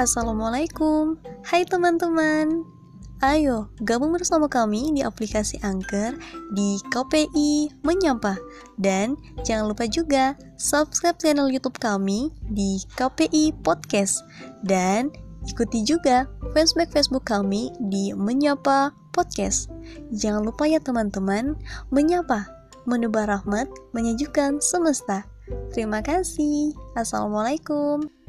Assalamualaikum Hai teman-teman Ayo, gabung bersama kami di aplikasi Angker di KPI Menyapa. Dan jangan lupa juga subscribe channel YouTube kami di KPI Podcast. Dan ikuti juga fanspage Facebook kami di Menyapa Podcast. Jangan lupa ya teman-teman, menyapa, menebar rahmat, menyejukkan semesta. Terima kasih. Assalamualaikum.